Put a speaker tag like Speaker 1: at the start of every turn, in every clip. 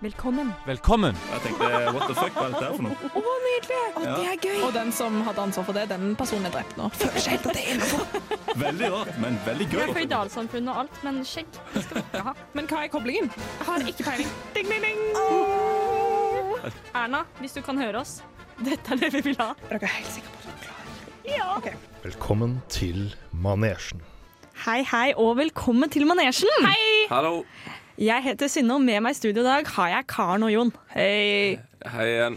Speaker 1: Velkommen.
Speaker 2: Velkommen!
Speaker 3: Jeg tenkte what the fuck, hva er dette her for noe?
Speaker 1: Å, nydelig! Oh,
Speaker 3: Ja.
Speaker 1: det er gøy. Og den som hadde ansvar for det, den personen er drept nå. Føler seg helt at det er innenfor.
Speaker 3: Veldig rart, men veldig gøy.
Speaker 4: Vi er føydalsamfunn og alt, men skjegg det skal vi ikke ha.
Speaker 1: Men hva er koblingen?
Speaker 4: Jeg har ikke peiling. Ding, ding, ding. Erna, hvis du kan høre oss, dette er det vi vil ha.
Speaker 1: Er dere helt sikre på at dere er klare?
Speaker 4: Ja.
Speaker 5: Velkommen til manesjen.
Speaker 4: Hei, hei, og velkommen til Manesjen. Hei!
Speaker 2: Hallo.
Speaker 4: Jeg heter Synne, og med meg i studio i dag har jeg Karen og Jon.
Speaker 1: Hei.
Speaker 2: Hei igjen.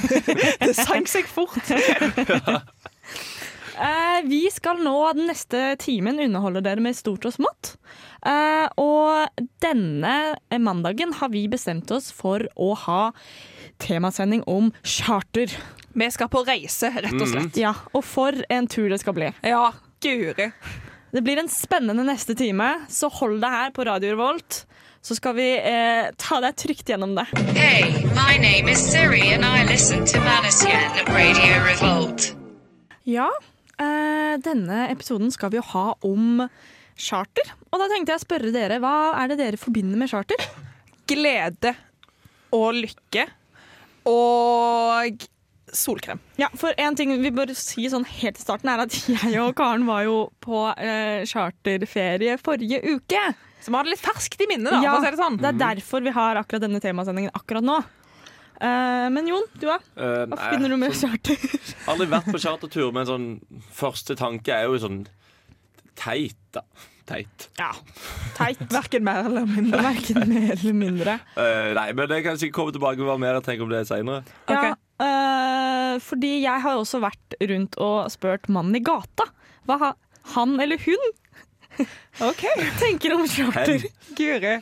Speaker 1: Det sank seg fort.
Speaker 4: uh, vi skal nå den neste timen underholde dere med stort og smått. Uh, og denne mandagen har vi bestemt oss for å ha temasending om charter.
Speaker 1: Vi skal på reise, rett og slett.
Speaker 4: Ja, Og for en tur det skal bli.
Speaker 1: Ja, guri.
Speaker 4: Det blir en spennende neste time, så hold deg her på Radio Revolt. Så skal vi eh, ta deg trygt gjennom det.
Speaker 6: Hey, my name is Siri and I listen to Manasian Radio Revolt.
Speaker 4: Ja, eh, denne episoden skal vi jo ha om charter. Og da tenkte jeg å spørre dere, hva er det dere forbinder med charter?
Speaker 1: Glede og lykke og solkrem.
Speaker 4: Ja, for en ting vi bør si sånn helt i starten er at jeg og Karen var jo på eh, charterferie forrige uke.
Speaker 1: Vi har det litt ferskt i minnet, da,
Speaker 4: Ja,
Speaker 1: si det sånn.
Speaker 4: Det er derfor vi har akkurat denne temasendingen akkurat nå. Uh, men Jon, du da?
Speaker 2: Uh,
Speaker 4: Hva finner du med charter?
Speaker 2: Aldri vært på chartertur, men sånn første tanke er jo sånn teit, da. Teit.
Speaker 4: Ja, teit.
Speaker 1: Verken mer eller mindre.
Speaker 4: Verken mer eller mindre.
Speaker 2: Uh, nei, men jeg kan sikkert komme tilbake med hva mer og tenke om det seinere.
Speaker 4: Ja,
Speaker 1: Ok.
Speaker 4: eh, fordi jeg har også vært rundt og spurt mannen i gata hva har han eller hun
Speaker 1: OK.
Speaker 4: tenker om charter.
Speaker 1: Guri.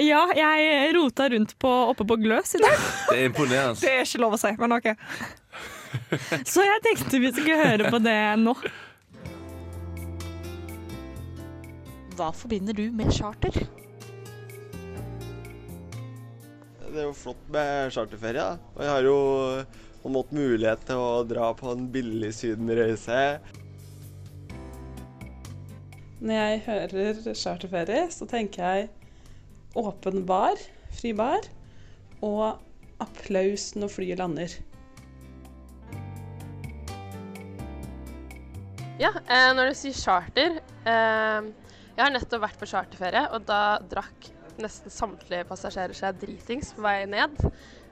Speaker 4: Ja, jeg rota rundt på, oppe på Gløs i dag,
Speaker 2: Det er imponerende.
Speaker 1: Det er ikke lov å si, men OK.
Speaker 4: så jeg tenkte vi skulle høre på det nå. Hva forbinder du med charter?
Speaker 7: Det er jo flott med charterferie. da. Og jeg har jo på en måte mulighet til å dra på en billig sydenreise.
Speaker 8: Når jeg hører charterferie, så tenker jeg åpen bar, fri bar, og applaus når flyet lander.
Speaker 9: Ja, eh, når du sier charter eh, Jeg har nettopp vært på charterferie, og da drakk nesten samtlige passasjerer seg dritings på vei ned.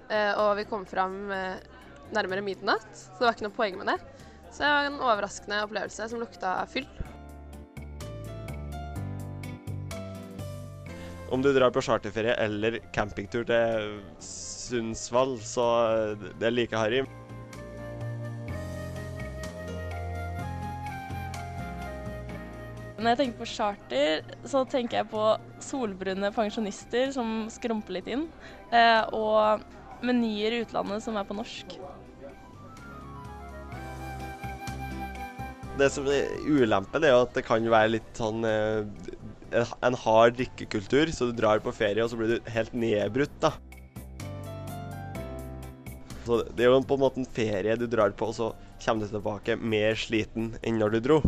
Speaker 9: Eh, og vi kom fram nærmere midnatt, så det var ikke noe poeng med det. Så det var en overraskende opplevelse som lukta fyll.
Speaker 7: Om du drar på charterferie eller campingtur til Sundsvall, så det er like harry.
Speaker 10: Når jeg tenker på charter, så tenker jeg på solbrune pensjonister som skrumper litt inn, eh, og menyer i utlandet som er på norsk.
Speaker 7: Det som er ulempen, er jo at det kan være litt sånn eh, en- hard drikkekultur, så du drar på ferie, og så blir du helt nedbrutt, da. Så det er jo på en måte en ferie du drar på, og så kommer du tilbake mer sliten enn når du dro.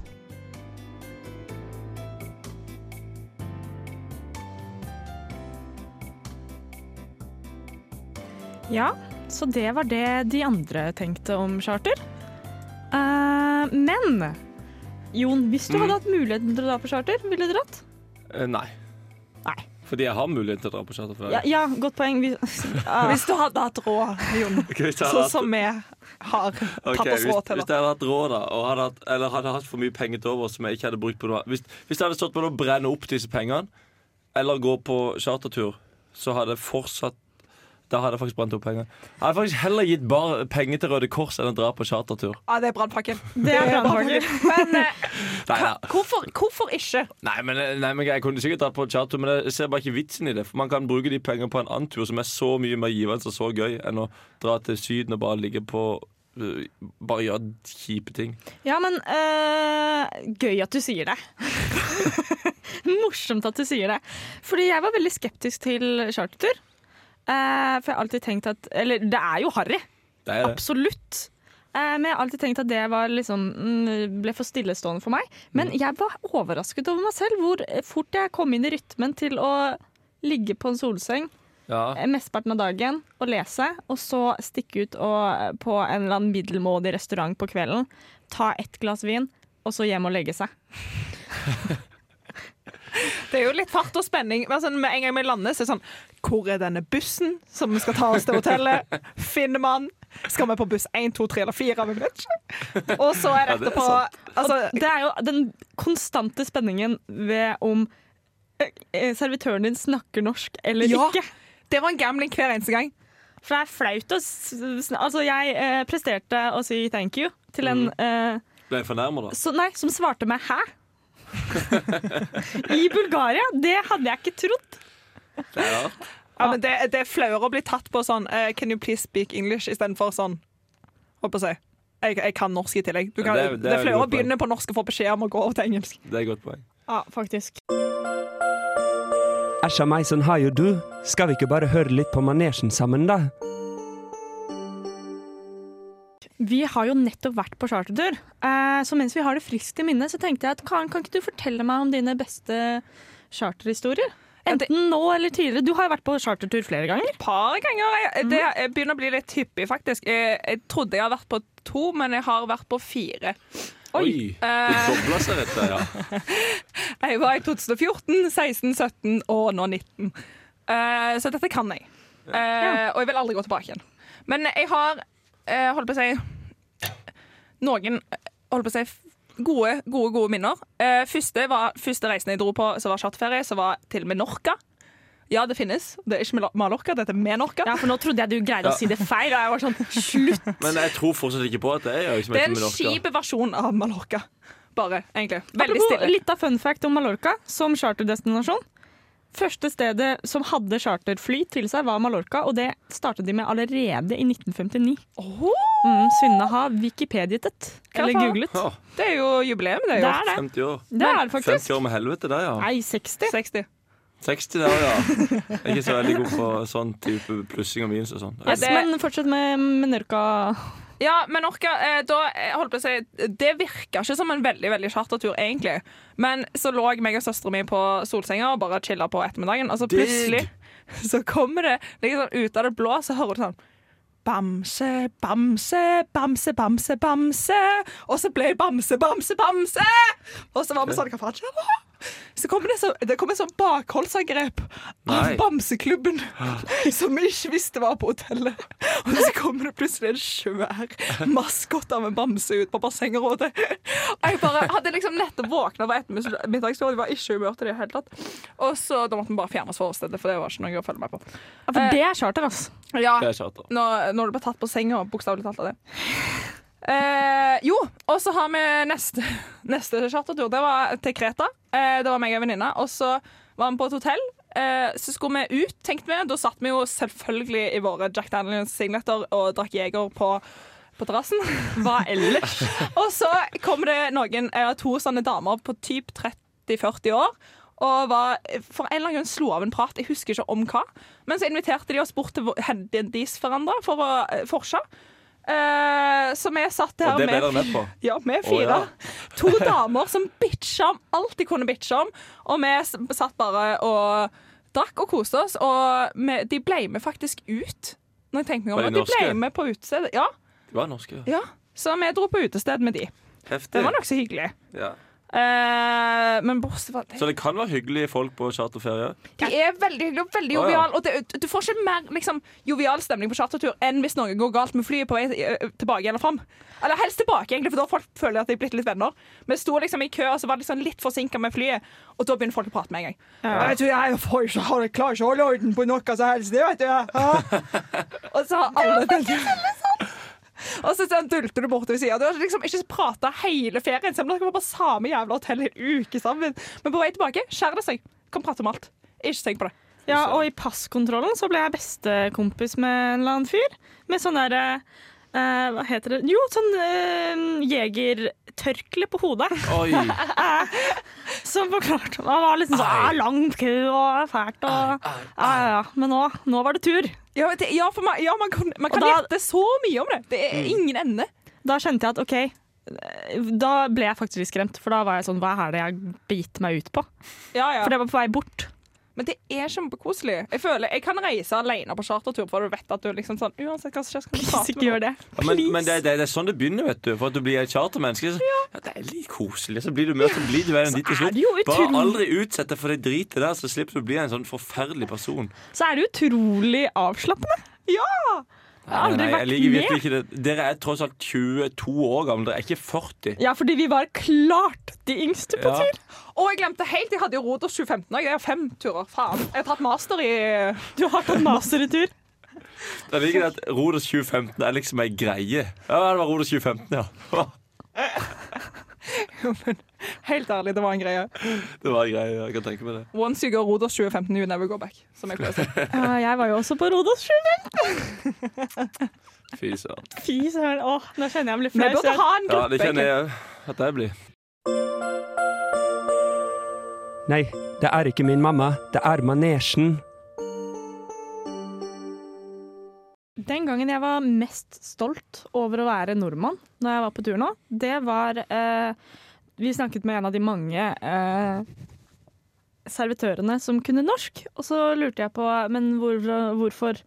Speaker 4: Ja, så det var det de andre tenkte om charter. Uh, men Jon, hvis du
Speaker 2: Mm.
Speaker 4: hadde hatt muligheten til å dra på charter, ville du dratt?
Speaker 2: Eh, nei.
Speaker 4: Nei.
Speaker 2: Fordi jeg har mulighet til å dra på charterferie.
Speaker 4: Ja, ja godt poeng. Vi, ah,
Speaker 1: Hvis du hadde hatt råd, Jon,
Speaker 2: hvis
Speaker 1: sånn som vi har
Speaker 2: tatt
Speaker 1: tatt oss råd til.
Speaker 2: hvis
Speaker 1: da.
Speaker 2: jeg hadde hatt råd, da, og hadde hatt, eller hadde hatt for mye penger til over som jeg ikke hadde brukt på noe Hvis, hvis jeg hadde stått på å brenne opp disse pengene, eller gå på chartertur, så hadde jeg fortsatt Da hadde jeg faktisk brent opp penger. Jeg hadde faktisk heller gitt bare penger til Røde Kors enn å dra på chartertur.
Speaker 1: Ja, det er brannpakken.
Speaker 4: det er brannpakken.
Speaker 1: Men eh,
Speaker 2: Nei, ja.
Speaker 1: hvorfor, hvorfor ikke?
Speaker 2: Nei, men, nei, men Jeg kunne sikkert dratt på chartertur, men jeg ser bare ikke vitsen i det. For Man kan bruke de pengene på en annen tur som er så mye mer givende og så gøy, enn å dra til Syden og bare ligge på øh, Bare gjøre kjipe ting.
Speaker 4: Ja, men øh, gøy at du sier det. Morsomt at du sier det. Fordi jeg var veldig skeptisk til chartertur. Eh, for jeg har alltid tenkt at Eller det er jo harry.
Speaker 2: Det det.
Speaker 4: Absolutt. Eh, men jeg har alltid tenkt at det var liksom, mm, ble for stillestående for meg. Men jeg var overrasket over meg selv hvor fort jeg kom inn i rytmen til å ligge på en solseng
Speaker 2: Ja.
Speaker 4: eh, mesteparten av dagen og lese, og så stikke ut og, på en eller annen middelmådig restaurant på kvelden, ta ett glass vin, og så hjem og legge seg.
Speaker 1: Det er jo litt fart og spenning. Men sånn, med en gang vi lander, så er det sånn Hvor er denne bussen som skal ta oss til hotellet? Finner man? Skal vi på buss 1, 2, 3 eller 4? Vi vet ikke. Og så er
Speaker 2: Ja,
Speaker 1: det
Speaker 2: det er
Speaker 1: etterpå altså,
Speaker 4: det er jo den konstante spenningen ved om eh, servitøren din snakker norsk eller
Speaker 1: Ja.
Speaker 4: ikke.
Speaker 1: Det var en gambling hver eneste gang.
Speaker 4: For det er flaut å Altså, jeg eh, presterte å si thank you til en eh,
Speaker 2: Ble jeg fornærma, da?
Speaker 4: så, Nei, som svarte meg 'hæ?' I Bulgaria. Det hadde jeg ikke trodd.
Speaker 2: Det er rart.
Speaker 1: Ja, men det, det er flauere å bli tatt på sånn uh, Can you please speak English? Istedenfor sånn Holdt på å si. Jeg, jeg kan norsk i tillegg. Du
Speaker 2: Ja,
Speaker 1: kan,
Speaker 2: det er-
Speaker 1: det,
Speaker 2: det er
Speaker 1: er flauere å begynne på norsk og få beskjed om å gå over til engelsk.
Speaker 2: Det er et godt poeng.
Speaker 4: Ja, faktisk.
Speaker 11: Æsja meg, sånn har jo du. Skal vi ikke bare høre litt på manesjen sammen, da?
Speaker 4: Vi har jo nettopp vært på chartertur, eh, så mens vi har det friskt i minne, så tenkte jeg at Karen, kan ikke du fortelle meg om dine beste charterhistorier? Enten nå eller tidligere. Du har jo vært på chartertur flere ganger.
Speaker 1: Et par ganger. Jeg, det jeg begynner å bli litt hyppig, faktisk. Jeg, jeg trodde jeg hadde vært på to, men jeg har vært på fire.
Speaker 2: Oi! Det
Speaker 1: Eh,
Speaker 2: dobla seg, dette. ja.
Speaker 1: Jeg var i 2014, 16, 17 og nå 19. Eh, så dette kan jeg. Eh, og jeg vil aldri gå tilbake igjen. Men jeg har, eh, holdt på å si Noen eh, holdt på å si gode, gode, gode minner. Eh, første, var, første reisen jeg dro på som var charterferie, som var til Menorca. Ja, det finnes. Det er ikke Mallorca, det er Menorca.
Speaker 4: Ja, for nå trodde jeg du greide
Speaker 2: Ja.
Speaker 4: å si det feil. Og jeg var sånn, slutt!
Speaker 2: Men jeg tror fortsatt ikke på at det er
Speaker 1: Det er en kjip versjon av Mallorca. Bare, egentlig. Veldig
Speaker 4: Apropos
Speaker 1: stille.
Speaker 4: litt av fun fact om Mallorca som charterdestinasjon. Første stedet som hadde charterfly til seg, var Mallorca, og det startet de med allerede i 1959. Mm, Synne har wikipediet, eller googlet.
Speaker 2: Ja,
Speaker 1: Det er jo jubileum, det.
Speaker 4: Det
Speaker 1: Er
Speaker 4: er det.
Speaker 2: 50 år.
Speaker 4: Det er det
Speaker 2: 50 år med helvete der, ja.
Speaker 4: Nei, 60.
Speaker 1: 60.
Speaker 2: 60 der, ja. Jeg er ikke så veldig god på sånn type plussing og minus og sånn.
Speaker 4: Yes, men fortsett med Menorca.
Speaker 1: Ja, men orka, da, eh, holdt på å si, Det virka ikke som en veldig veldig chartertur, egentlig. Men så lå meg og søstera mi på solsenga og bare chilla på ettermiddagen. Og så plutselig så kommer det liksom ut av det blå, så hører du sånn Bamse, bamse, bamse, bamse, bamse. Og så ble jeg bamse, bamse, bamse! Og så var vi sånn Hva faen skjer nå? Så kommer det, så, det kommer et sånn bakholdsangrep av
Speaker 2: Nei.
Speaker 1: Bamseklubben som vi ikke visste var på hotellet. Og så kommer det plutselig en svær maskot av en bamse ut på bassengområdet. Og jeg bare hadde liksom nettopp våkna fra ettermiddagstur, jeg var ikke i humør til det i det hele tatt. Og så da måtte vi bare fjerne oss fra stedet, for det var ikke noe å følge med på.
Speaker 4: Ja, for det er charter, altså.
Speaker 1: Ja,
Speaker 2: Det
Speaker 1: når, når du blir tatt på senga, bokstavelig talt av det. Eh, jo, og så har vi neste, neste chartertur. Det var til Kreta. Eh, det var meg og en venninne. Og så var vi på et hotell. Eh, så skulle vi ut, tenkte vi. Da satt vi jo selvfølgelig i våre Jack Daniels-signeter og drakk Jeger på, på terrassen.
Speaker 4: Hva ellers?
Speaker 1: Og så kom det noen, eh, to sånne damer på typ 30-40 år. Og var, for en eller annen grunn slo av en prat. Jeg husker ikke om hva. Men så inviterte de oss bort til deres hverandre for å uh, forse. Eh, så vi satt her
Speaker 2: Og det ble
Speaker 1: med
Speaker 2: med på?
Speaker 1: ja, vi
Speaker 2: fire.
Speaker 1: fire.
Speaker 2: ja.
Speaker 1: To damer som bitcha om alt de kunne bitche om. Og vi satt bare og drakk og koste oss. Og vi, de ble med faktisk ut. Når jeg tenker meg om
Speaker 2: Var de.
Speaker 1: Ble med på utestedet. Ja,
Speaker 2: De var norske.
Speaker 1: ja. Så vi dro på utested med de.
Speaker 2: Heftig.
Speaker 1: Det var nokså hyggelig.
Speaker 2: Ja.
Speaker 1: Eh, men bortsett fra det
Speaker 2: Så det kan være hyggelige folk på charterferie?
Speaker 1: De er veldig hyggelige og veldig
Speaker 2: ja.
Speaker 1: joviale. Og det, du får ikke mer liksom, jovial stemning på chartertur enn hvis noe går galt med flyet på vei eh, tilbake eller fram. Eller helst tilbake, egentlig, for da folk føler at de er blitt litt venner. Vi sto liksom i kø, og så var det liksom litt forsinka med flyet, og da begynner folk å prate med en gang. Jeg tror jeg får ikke jeg det klarer ikke å holde orden på noe som helst, det vet du. Ja. og så har alle den Og så dulter du bortover sida. Du har liksom ikke prata hele ferien, selv om dere var på samme jævla hotell i en uke sammen. Men på vei tilbake skjærer det seg. Kan prate om alt. Ikke tenk på det.
Speaker 4: Ja, og i passkontrollen så ble jeg bestekompis med en eller annen fyr. Med sånn derre uh, Hva heter det? Jo, sånn uh, jegertørkle på hodet.
Speaker 2: Oi!
Speaker 4: Som forklarte Det var liksom sånn ah, lang kø og fælt og Ja, ja, ja. Men nå, nå var det tur.
Speaker 1: Ja, det, ja for man, ja, man kan, man kan
Speaker 4: da-
Speaker 1: gjette så mye om det. Det er ingen ende.
Speaker 4: Da kjente jeg at OK. Da ble jeg faktisk litt skremt, for da var jeg sånn Hva er det jeg har begitt meg ut på?
Speaker 1: Ja, ja.
Speaker 4: For det var på vei bort.
Speaker 1: Men det er kjempekoselig. Jeg føler jeg kan reise alene på chartertur, for du vet at du liksom sånn Uansett hva som skjer, så kan du prate med noen.
Speaker 2: Ja, men men det, det, det er sånn det begynner, vet du. For at du blir et chartermenneske. Så, ja. Det er litt koselig. Så blir du med, så blir du veien dit til slutt.
Speaker 4: det
Speaker 2: Bare aldri utsett deg for det dritet der, så slipper du å bli en sånn forferdelig person.
Speaker 4: Så er det utrolig avslappende. Ja! Jeg har aldri
Speaker 2: Nei, jeg
Speaker 4: vært
Speaker 2: liker
Speaker 4: med.
Speaker 2: virkelig ikke det. Dere er tross alt 22 år gamle, dere er ikke 40.
Speaker 4: Ja, fordi vi var klart de yngste på
Speaker 2: Ja.
Speaker 4: tur.
Speaker 1: Og jeg glemte helt, jeg hadde jo Rodos 2015 òg. Jeg har fem turer. Faen. Jeg har tatt master i
Speaker 4: Du har tatt master i tur.
Speaker 2: Det at Rodos 2015 er liksom ei greie. Ja, det var Rodos 2015, ja.
Speaker 1: Helt ærlig, det var en greie.
Speaker 2: Det var en greie, jeg kan tenke meg det.
Speaker 1: Once you go Rodos 2015, you never go back. Som jeg pleier å si.
Speaker 4: Uh, jeg var jo også på Rodos 2015.
Speaker 2: Fy søren.
Speaker 4: Fy søren. Åh, nå kjenner jeg meg litt
Speaker 1: Vi
Speaker 4: flau.
Speaker 1: burde ha en
Speaker 2: Ja, det kjenner jeg at jeg blir.
Speaker 11: Nei, det er ikke min mamma, det er manesjen.
Speaker 4: Den gangen jeg var mest stolt over å være nordmann når jeg var på tur nå, det var eh, Vi snakket med en av de mange eh, servitørene som kunne norsk. Og så lurte jeg på Men hvor, hvorfor,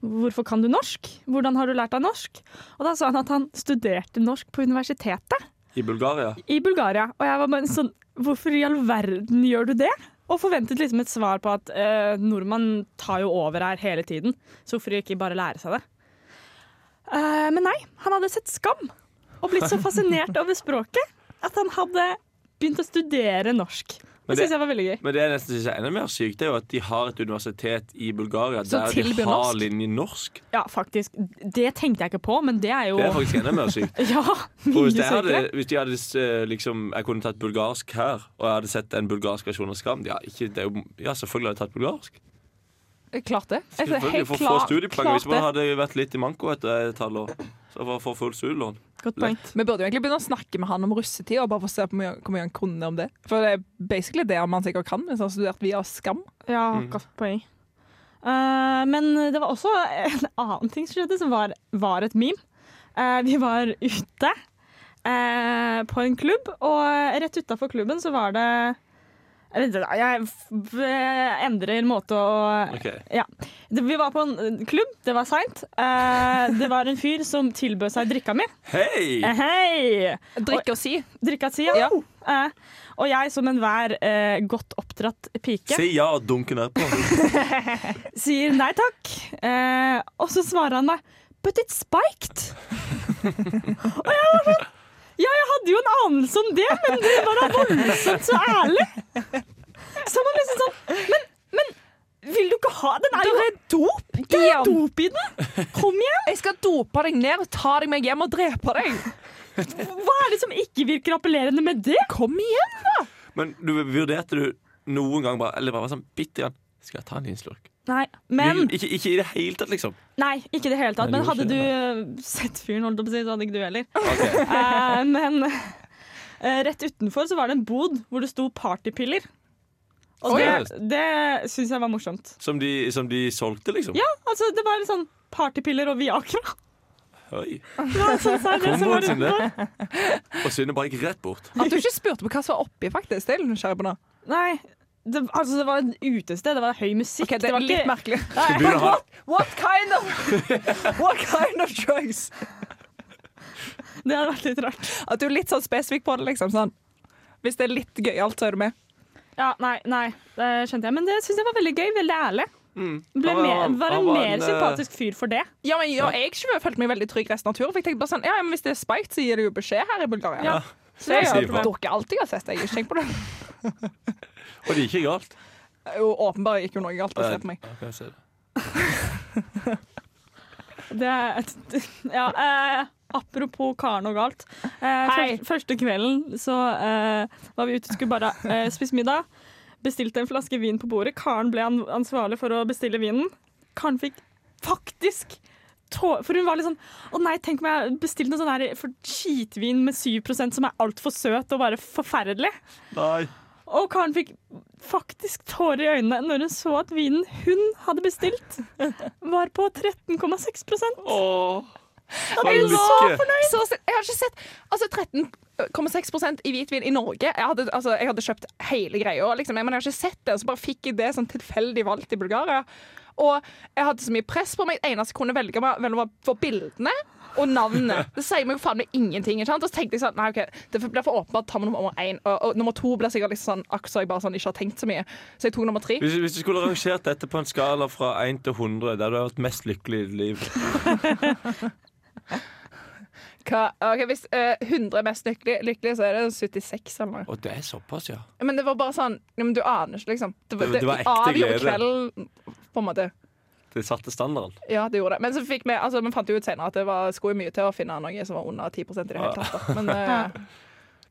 Speaker 4: hvorfor kan du norsk? Hvordan har du lært deg norsk? Og da sa han at han studerte norsk på universitetet
Speaker 2: I Bulgaria.
Speaker 4: i Bulgaria. Og jeg var bare sånn Hvorfor i all verden gjør du det? Og forventet liksom et svar på at eh, nordmann tar jo over her hele tiden, så hvorfor ikke bare lære seg det? Eh, men nei, han hadde sett Skam og blitt så fascinert over språket at han hadde begynt å studere norsk.
Speaker 2: Men
Speaker 4: Det
Speaker 2: det-
Speaker 4: gøy.
Speaker 2: Men det jeg nesten synes er enda mer sykt, er jo at de har et universitet i Bulgaria
Speaker 4: Så
Speaker 2: der de har
Speaker 4: norsk.
Speaker 2: linje norsk.
Speaker 4: Ja, faktisk. Det tenkte jeg ikke på, men det er jo
Speaker 2: Det er faktisk enda mer sykt.
Speaker 4: Ja, mye
Speaker 2: hvis, jeg hadde, hvis de hadde eh, liksom Jeg kunne tatt bulgarsk her, og jeg hadde sett en bulgarsk versjon av Skam ja, ikke, det jo, ja, selvfølgelig hadde jeg tatt bulgarsk.
Speaker 1: Klart det.
Speaker 2: Selvfølgelig,
Speaker 1: helt
Speaker 2: For få studiepoeng. Hvis man hadde vært litt i manko etter et halvår, for å få full studielån.
Speaker 4: Godt poeng.
Speaker 1: Vi burde jo egentlig begynne å snakke med han om russetid, og bare få se på hvor mye han kunne om det. For det er basically det man sikkert kan hvis han har studert via Skam.
Speaker 4: Ja,
Speaker 2: Mm.
Speaker 4: godt poeng. Uh, men det var også en annen ting som skjedde, som var, var et meme. Uh, vi var ute uh, på en klubb, og rett utafor klubben så var det jeg, vet ikke, jeg f- endrer måte å
Speaker 2: okay.
Speaker 4: Ja. Vi var på en klubb, det var seint. Eh, det var en fyr som tilbød seg drikka mi.
Speaker 2: Hei!
Speaker 4: Hey.
Speaker 1: Drikke og si.
Speaker 4: Drikka si, ja. Eh, og jeg som enhver eh, godt oppdratt pike
Speaker 2: Si ja og dunk nedpå.
Speaker 4: sier nei takk. Eh, og så svarer han meg But it's spiked. og jeg var sånn Ja, jeg hadde jo en anelse om det, men det var da voldsomt så ærlig. Så man liksom sånn Men, men vil du ikke ha Den er jo dop! Det er dop i den! Kom igjen!
Speaker 1: Jeg skal dope deg ned, ta deg med hjem og drepe deg.
Speaker 4: Hva er det som ikke virker appellerende med det?
Speaker 1: Kom igjen, da!
Speaker 2: Men du vurderte du noen gang bare Eller bare sånn bitte grann Skal jeg ta en liten slurk?
Speaker 4: Nei, men
Speaker 2: Ikke, ikke i det hele tatt, liksom.
Speaker 4: Nei, ikke i det hele tatt.
Speaker 2: Nei,
Speaker 4: Men hadde du sett fyren, holdt jeg på å si, så hadde ikke du heller. Eh, men uh, rett utenfor så var det en bod hvor det sto partypiller. Og det, det syns jeg var morsomt.
Speaker 2: Som de, som de solgte, liksom?
Speaker 4: Ja, altså det var litt sånn partypiller og Viagra.
Speaker 2: Oi.
Speaker 4: Ja, sånn, utenfor.
Speaker 2: det. Og Synne bare gikk rett bort.
Speaker 1: At du ikke spurte på hva som var oppi, faktisk. Det er jeg litt nysgjerrig på nå.
Speaker 4: Nei, det, altså det var et utested, det var høy musikk.
Speaker 1: Okay, det det,
Speaker 4: var
Speaker 1: litt
Speaker 4: ikke-
Speaker 1: merkelig.
Speaker 2: Ha
Speaker 1: What, what kind of What kind of drugs?
Speaker 4: Det hadde vært litt rart.
Speaker 1: At du er litt sånn spesifikk på det, liksom. Sånn. Hvis det er litt gøyalt, så er du med.
Speaker 4: Ja, nei, nei, det skjønte jeg. Men det syns jeg var veldig gøy. Veldig ærlig. Ble
Speaker 2: Han var-
Speaker 4: mer, var en
Speaker 2: var
Speaker 4: mer
Speaker 2: en, eh,
Speaker 4: sympatisk fyr for det.
Speaker 1: Ja, men ja, Jeg følte meg veldig trygg resten av turen. For jeg tenkte bare sånn, ja, men Hvis det er spiked, så gir det jo beskjed her i Bulgaria.
Speaker 4: Ja.
Speaker 1: Så jeg drukket alt jeg har sett. Jeg har ikke tenkt på det.
Speaker 2: Og det gikk ikke galt.
Speaker 1: Jo, åpenbart gikk jo noe galt. å se på meg.
Speaker 2: Okay, se det.
Speaker 4: Det er et, ja, eh, apropos Karen og galt. Eh,
Speaker 1: Hei.
Speaker 4: først, første kvelden så eh, var vi ute og skulle bare eh, spise middag. Bestilte en flaske vin på bordet. Karen ble ansvarlig for å bestille vinen. Karen fikk faktisk tå... For hun var litt sånn Å nei, tenk om jeg bestilte noe sånn her for skitvin med 7% som er altfor søt og bare forferdelig.
Speaker 2: Nei.
Speaker 4: Og Karen fikk faktisk tårer i øynene når hun så at vinen hun hadde bestilt, var på 13,6%
Speaker 2: Åh.
Speaker 4: Da er så fornøyd!
Speaker 1: Så, jeg har ikke sett Altså, 13 0,6 i hvitvin i Norge. Jeg hadde, altså, jeg hadde kjøpt hele greia, liksom. men jeg har ikke sett det. Så bare fikk jeg det sånn tilfeldig valgt i Bulgaria. Og jeg hadde så mye press på meg. Det eneste jeg kunne velge, vel, var, bildene og navnet. Det sier meg jo faen meg ingenting. Og så tenkte jeg sånn, nei, ok, Det blir for åpenbart ta med nummer én. Og, og nummer to blir sikkert liksom sånn akkurat så jeg bare sånn, ikke har tenkt så mye. Så jeg tok nummer tre.
Speaker 2: Hvis, hvis du skulle rangert dette på en skala fra 1 til 100, der du har vært mest lykkelig i ditt liv
Speaker 1: Hva, ok, Hvis uh, 100 er mest lykkelig, lykkelig, så er det 76 eller noe.
Speaker 2: Og det er såpass, ja.
Speaker 1: Men det var bare sånn ja, men Du aner ikke, liksom. Det,
Speaker 2: Det- det var ekte glede.
Speaker 1: På en måte.
Speaker 2: Det satte standarden.
Speaker 1: Ja, det gjorde det. Men så fikk vi, altså, vi fant jo ut senere at det var, skulle mye til å finne noe som var under 10% i det hele tatt. Da. Men eh,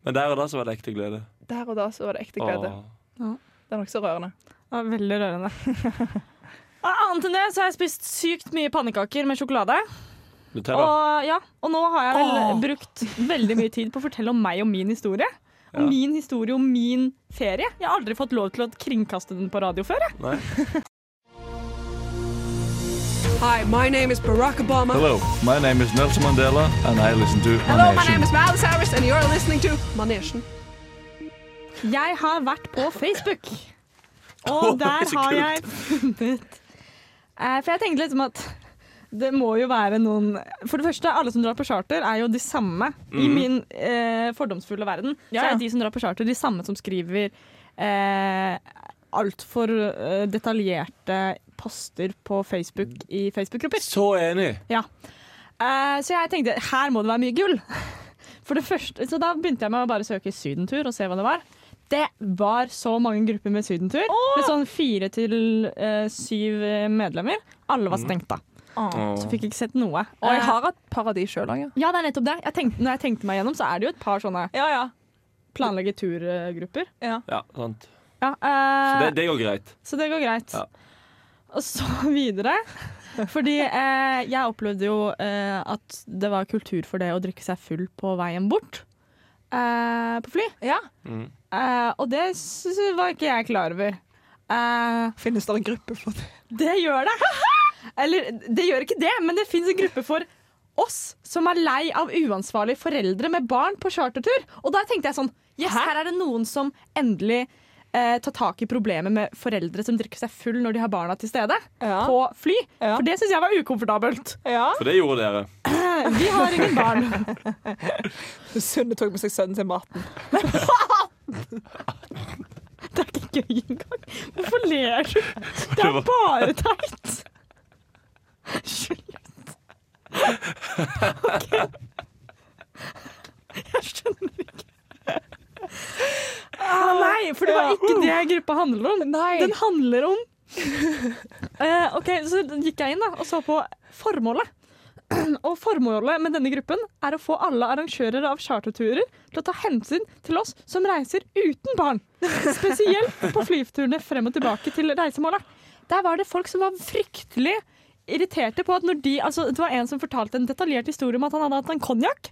Speaker 2: Men der og da så var det ekte glede.
Speaker 1: der og da så var det ekte glede.
Speaker 2: Åh.
Speaker 1: Det er nokså rørende.
Speaker 4: Ja, veldig rørende. Annet enn det så har jeg spist sykt mye pannekaker med sjokolade.
Speaker 2: Nutella.
Speaker 4: Og, ja, og nå har jeg vel
Speaker 1: Åh.
Speaker 4: brukt veldig mye tid på å fortelle om meg og min historie. Og
Speaker 2: Ja.
Speaker 4: min historie om min ferie. Jeg har aldri fått lov til å kringkaste den på radio før. Jeg.
Speaker 2: Nei.
Speaker 12: Hi, my name is Barack Obama.
Speaker 3: Hello, my name is Nelson Mandela, and I listen to
Speaker 12: Hello, my name is Miles Harris, and you're listening to Manesjen.
Speaker 4: Jeg har vært på Facebook. Og der har jeg funnet eh, For jeg tenkte liksom at det må jo være noen For det første, alle som drar på charter, er jo de samme. I
Speaker 12: Mhm.
Speaker 4: min eh, fordomsfulle verden
Speaker 1: Ja,
Speaker 4: så er de som drar på charter, de samme som skriver eh, altfor eh, detaljerte poster på Facebook i Facebook-grupper.
Speaker 2: Så enig!
Speaker 4: Ja. Eh, så jeg tenkte her må det være mye gull. For det første, så da begynte jeg med å bare søke sydentur og se hva det var. Det var så mange grupper med sydentur. Med sånn fire til eh, syv eh, medlemmer. Alle var
Speaker 1: Mm.
Speaker 4: stengt da.
Speaker 1: Åh.
Speaker 4: Så fikk jeg ikke sett noe.
Speaker 1: Og jeg
Speaker 4: Eh,
Speaker 1: har et par av de sjøl òg, ja.
Speaker 4: ja, det er nettopp det. Jeg tenkte, når jeg tenkte meg gjennom, så er det jo et par sånne planlegge turgrupper.
Speaker 1: Ja.
Speaker 2: Ja, sant.
Speaker 4: Ja,
Speaker 2: Så
Speaker 4: eh,
Speaker 2: det, det går greit.
Speaker 4: Så det går greit.
Speaker 2: Ja.
Speaker 4: Og så videre. Fordi eh, jeg opplevde jo eh, at det var kultur for det å drikke seg full på veien bort. Eh, på fly.
Speaker 2: Mm.
Speaker 4: Eh, og det var ikke jeg klar over. Eh,
Speaker 1: Finnes det en gruppe for det?
Speaker 4: Det gjør det! Eller, det gjør ikke det, men det finnes en gruppe for oss som er lei av uansvarlige foreldre med barn på chartertur. Og da tenkte jeg sånn Yes, her er det noen som endelig eh, ta tak i problemet med foreldre som drikker seg full når de har barna til stede på fly. For det syns jeg var ukomfortabelt.
Speaker 2: For det gjorde dere.
Speaker 4: Vi har ingen barn.
Speaker 1: Sunne tok med seg sønnen til maten.
Speaker 4: Det er ikke gøy engang. Hvorfor ler du? Det er bare teit. Slutt. OK. Jeg skjønner ikke. Ah, nei, for det var ikke det gruppa handler om. Den handler om uh, OK, så gikk jeg inn da, og så på formålet. Og formålet med denne gruppen er å få alle arrangører av charterturer til å ta hensyn til oss som reiser uten barn. Spesielt på flyturene frem og tilbake til reisemålet. Der var det folk som var fryktelig irriterte på at når de altså, Det var en som fortalte en detaljert historie om at han hadde hatt en konjakk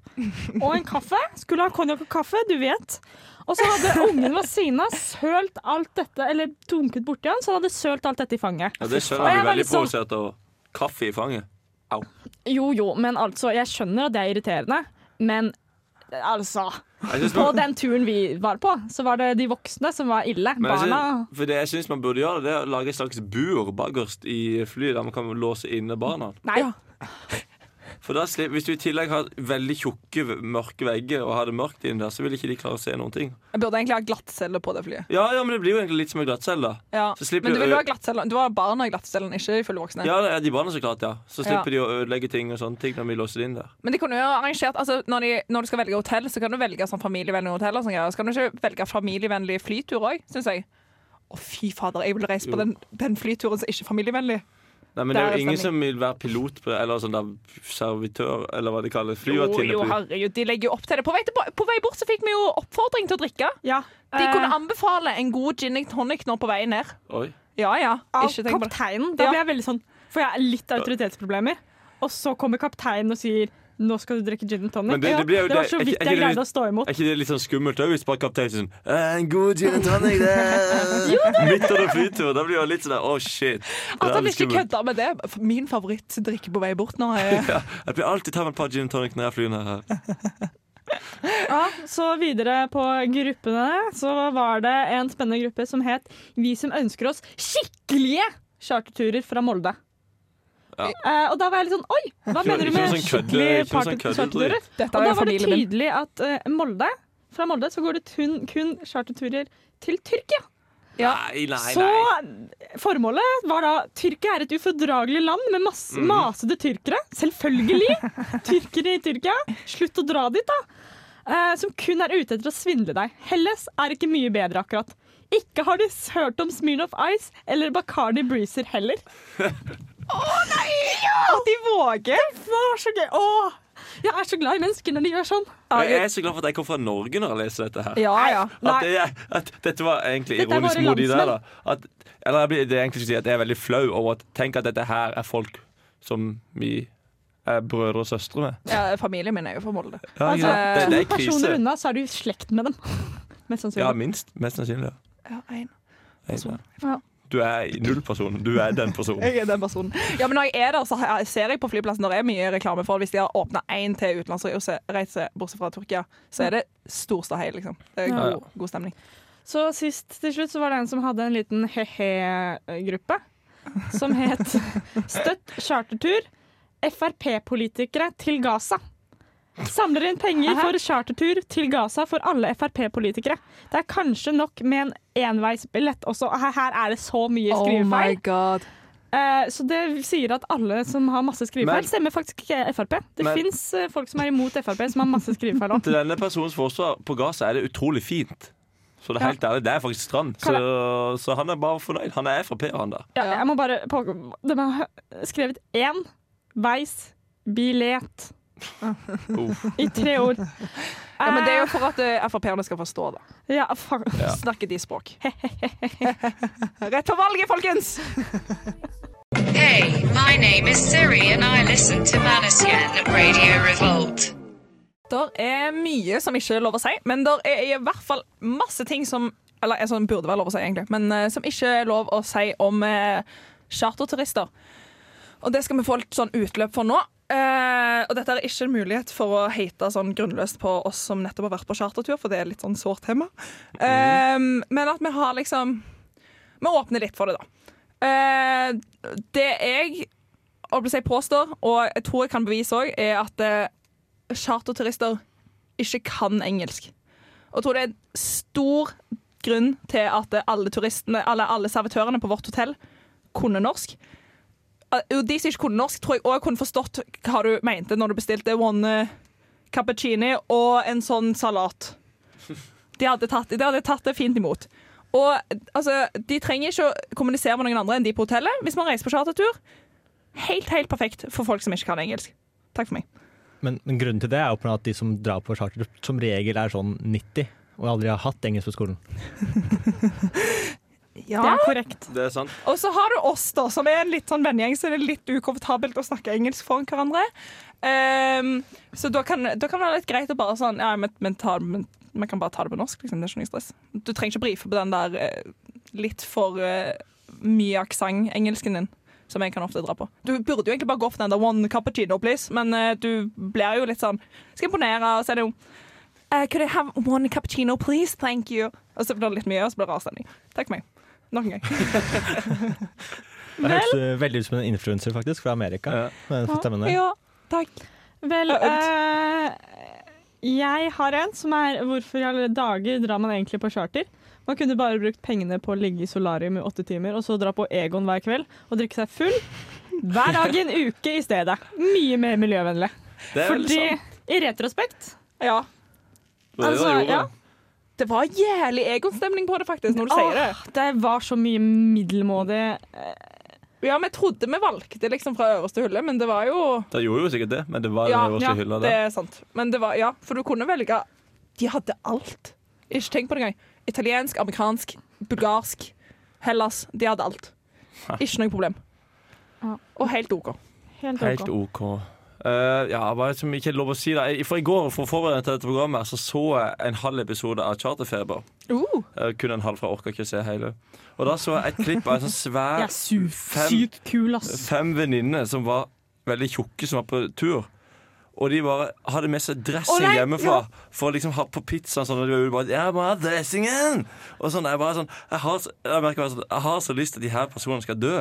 Speaker 4: og en kaffe. Skulle ha konjakk og kaffe, du vet. Og så hadde ungen ved siden av sølt alt dette, eller dunket borti han, så han hadde sølt alt dette i fanget.
Speaker 2: Ja, det skjønner blir veldig
Speaker 4: sånn-
Speaker 2: provosert over. Kaffe i fanget. Au.
Speaker 4: Jo, jo, men altså, jeg skjønner at det er irriterende, men altså På den turen vi var på, så var det de voksne som var ille.
Speaker 2: Men
Speaker 4: Barna
Speaker 2: synes, for det jeg syns man burde gjøre, det er å lage et slags bur bakerst i flyet, der man kan låse inne barna.
Speaker 4: Nei.
Speaker 2: For da Hvis du i tillegg har veldig tjukke, mørke vegger og har det mørkt inni der, så vil ikke de klare å se noen ting.
Speaker 1: Jeg burde egentlig ha glattcelle på det flyet.
Speaker 2: Ja, ja, men det blir jo egentlig litt som en glattcelle.
Speaker 1: Ja.
Speaker 2: Så
Speaker 1: Men du vil jo ha glattcelle. Du har barna i glattcellen, ikke fulle voksne.
Speaker 2: Ja, de barna, så klart. ja Så slipper
Speaker 1: Ja.
Speaker 2: de å ødelegge ting og sånne ting når vi låser det inn der.
Speaker 1: Men de kunne jo arrangert altså, når, de, når du skal velge hotell, så kan du velge sånn familievennlig hotell. Og sånn, greier. så kan du ikke velge familievennlig flytur òg, syns jeg. Å, fy fader, jeg vil reise på den, den flyturen som ikke er familievennlig.
Speaker 2: Nei, men Det er jo ingen som vil være pilot på, eller sånn der servitør, eller hva de kaller det.
Speaker 1: Jo, jo, herregud, de legger jo opp til det. På vei, til, på vei bort så fikk vi jo oppfordring til å drikke.
Speaker 4: Ja.
Speaker 1: De
Speaker 4: Eh.
Speaker 1: kunne anbefale en god gin and tonic nå på vei ned.
Speaker 2: Oi.
Speaker 1: Ja, ja.
Speaker 4: Av kapteinen. Da
Speaker 1: Ja.
Speaker 4: blir jeg veldig sånn For jeg har litt autoritetsproblemer. Og så kommer kapteinen og sier nå skal du drikke gin and tonic.
Speaker 2: Det- det blir jo-
Speaker 4: det var så vidt jeg greide å stå imot.
Speaker 2: Er ikke det litt sånn skummelt òg, hvis bare kapteinen sier sånn «Eh, En god gin and tonic, det Midt under flytur. Da blir det litt sånn Å, shit.
Speaker 1: At han ikke kødda med det. Min favorittdrikke på vei bort nå er
Speaker 2: Ja, jeg blir alltid tatt med et par gin and tonic når jeg flyr ned her.
Speaker 4: Ja, så videre på gruppene så var det en spennende gruppe som het Vi som ønsker oss skikkelige charterturer fra Molde.
Speaker 2: Ja.
Speaker 4: Eh, og da var jeg litt sånn Oi, hva
Speaker 2: Ikke
Speaker 4: mener du med
Speaker 2: sånn
Speaker 4: skikkelige
Speaker 2: ikke sånn
Speaker 4: Og da var det tydelig at uh, Molde fra Molde så går det kun, kun charterturer til Tyrkia.
Speaker 2: Nei, nei,
Speaker 4: Så
Speaker 2: nei.
Speaker 4: formålet var da Tyrkia er et ufordragelig land med masse
Speaker 2: mm.
Speaker 4: masete tyrkere. Selvfølgelig! Tyrkere i Tyrkia. Slutt å dra dit, da. Uh, som kun er ute etter å svindle deg. Helles er ikke mye bedre, akkurat. Ikke har de hørt om Smirnoff Ice eller Bacardi Breezer heller. Å nei! At de våger! Det var så gøy. Åh, jeg er så glad i mennesker når de gjør sånn.
Speaker 2: Jeg er så glad for at jeg kom fra Norge når jeg leser dette her.
Speaker 1: Ja, ja.
Speaker 2: At, det, at dette var egentlig
Speaker 4: Dette
Speaker 2: ironisk
Speaker 4: modig
Speaker 2: mot de der, da. At, eller jeg blir, det er egentlig si at jeg er veldig flau over at tenk at dette her er folk som vi er brødre og søstre med.
Speaker 1: Ja, familien min er jo fra Molde.
Speaker 2: Ja,
Speaker 4: Altså,
Speaker 2: ja. Det, det er
Speaker 4: to
Speaker 2: krise.
Speaker 4: personer unna, så er du i slekt med dem. Mest
Speaker 2: Ja, minst. Mest sannsynlig.
Speaker 1: Ja, en.
Speaker 2: Jeg tror.
Speaker 1: Ja.
Speaker 2: Du er nullpersonen. Du er den personen.
Speaker 1: Jeg er den personen. Ja, men når jeg er der, så ser jeg på flyplassen når det er mye reklame for Hvis de har åpna én til utenlandsreise, bortsett fra Tyrkia, så er det stor ståhei, liksom. Det er
Speaker 4: Ja.
Speaker 1: god, god stemning.
Speaker 4: Så sist til slutt så var det en som hadde en liten he-he-gruppe. Som het Støtt chartertur Frp-politikere til Gaza. Samler inn penger for chartertur til Gaza for alle Frp-politikere. Det er kanskje nok med en enveisbillett også. Her, her er det så mye
Speaker 1: Oh my
Speaker 4: skrivefeil.
Speaker 1: god.
Speaker 4: Eh, så det sier at alle som har masse skrivefeil,
Speaker 2: Men-
Speaker 4: stemmer faktisk ikke Frp. Det fins folk som er imot Frp, som har masse skrivefeil òg.
Speaker 2: Til denne personens forsvar på Gaza er det utrolig fint. Så det er helt ærlig, det er faktisk strand. Så, så han er bare fornøyd. Han er Frp-er, han der.
Speaker 4: Ja, jeg må bare pågå. De har skrevet én veis billett
Speaker 2: Uff.
Speaker 4: i tre ord.
Speaker 1: Ja, men det er jo for at uh, Frp-erne skal forstå det.
Speaker 4: Ja, for...
Speaker 2: Ja.
Speaker 1: Snakke de språk. Rett på valget, folkens!
Speaker 6: Hey, my name is Siri and I listen to Manasian Radio Revolt.
Speaker 1: Der er mye som ikke er lov å si, men der er i hvert fall masse ting som Eller eh, som burde være lov å si, egentlig, men eh, som ikke er lov å si om eh, charterturister. Og det skal vi få litt sånn utløp for nå. Eh, og dette er ikke en mulighet for å hate sånn grunnløst på oss som nettopp har vært på chartertur, for det er litt sånn sårt tema. Uh, men at vi har liksom Vi åpner litt for det, da. Uh, det jeg si, påstår, og jeg tror jeg kan bevise òg, er at eh, charterturister ikke kan engelsk. Og jeg tror det er en stor grunn til at alle turistene, alle, alle servitørene på vårt hotell kunne norsk. Eh, de som ikke kunne norsk, tror jeg òg kunne forstått hva du mente når du bestilte one eh, cappuccini og en sånn salat. De hadde tatt, de hadde tatt det fint imot. Og altså, De trenger ikke å kommunisere med noen andre enn de på hotellet hvis man reiser på chartertur. Helt, helt perfekt for folk som ikke kan engelsk. Takk for meg.
Speaker 13: Men, men grunnen til det er jo at de som drar på charter, som regel er sånn 90 og aldri har hatt engelsk på skolen.
Speaker 1: Ja.
Speaker 4: Det er korrekt.
Speaker 2: Det er sant.
Speaker 1: Og så har du oss, da, som er en litt sånn vennegjeng, så det er litt ukomfortabelt å snakke engelsk foran hverandre. Um, så da kan, da kan det være litt greit å bare sånn Ja, men, men, ta, men vi kan bare ta det på norsk, liksom. Det er ikke noe stress. Du trenger ikke brife på den der eh, litt for uh, mye aksent-engelsken din. Som jeg kan ofte dra på. Du burde jo egentlig bare gå for den der one cappuccino, please, men uh, du blir jo litt sånn Skal imponere, og så er det jo eh, Could I have one cappuccino, please? Thank you. Og så blir det litt mye, og så blir det avstemning. Takk for meg. Nok en gang.
Speaker 13: Det høres eh, veldig ut som en influenser faktisk, fra Amerika. Der.
Speaker 1: Ja, takk.
Speaker 4: Vel, eh, jeg har en som er Hvorfor i alle dager drar man egentlig på charter? Man kunne bare brukt pengene på å ligge i solarium i åtte timer og så dra på Egon hver kveld og drikke seg full hver dag i en uke i stedet. Mye mer miljøvennlig.
Speaker 2: Det er
Speaker 4: Fordi
Speaker 2: sant.
Speaker 4: i retrospekt
Speaker 1: Ja.
Speaker 2: Det var det
Speaker 4: Altså,
Speaker 2: jeg
Speaker 4: ja.
Speaker 1: Det var jævlig egonstemning på det, faktisk, når du sier det.
Speaker 4: Det var så mye middelmådig
Speaker 1: Ja, vi trodde vi valgte liksom fra øverste hylle, men det var jo
Speaker 2: Det gjorde jo sikkert det, men det var
Speaker 1: Ja,
Speaker 2: den øverste
Speaker 1: ja
Speaker 2: hylla
Speaker 1: det er sant. Men det var, ja, for du kunne velge De hadde alt. Ikke tenk på det engang. Italiensk, amerikansk, bulgarsk, Hellas. De hadde alt. Ikke noe problem. Og helt OK.
Speaker 4: Helt OK.
Speaker 2: Helt OK. Eh, ja, hva er som ikke er lov å si da? For I går for å forberede til dette programmet så så jeg en halv episode av Charterfeber.
Speaker 1: Uh.
Speaker 2: Uh, kun en halv, for jeg orker ikke se hele. Og da så jeg et klipp av en sånn svær fem,
Speaker 4: kul,
Speaker 2: fem venninner som var veldig tjukke, som var på tur. Og de bare hadde med seg dressing
Speaker 4: oh,
Speaker 2: hjemmefra
Speaker 4: ja.
Speaker 2: for å liksom ha på pizzaen. Sånn, og de bare 'Jeg må ha dressingen!' Og sånn, jeg bare sånn Jeg har, jeg merker sånn, jeg har så lyst til at de her personene skal dø.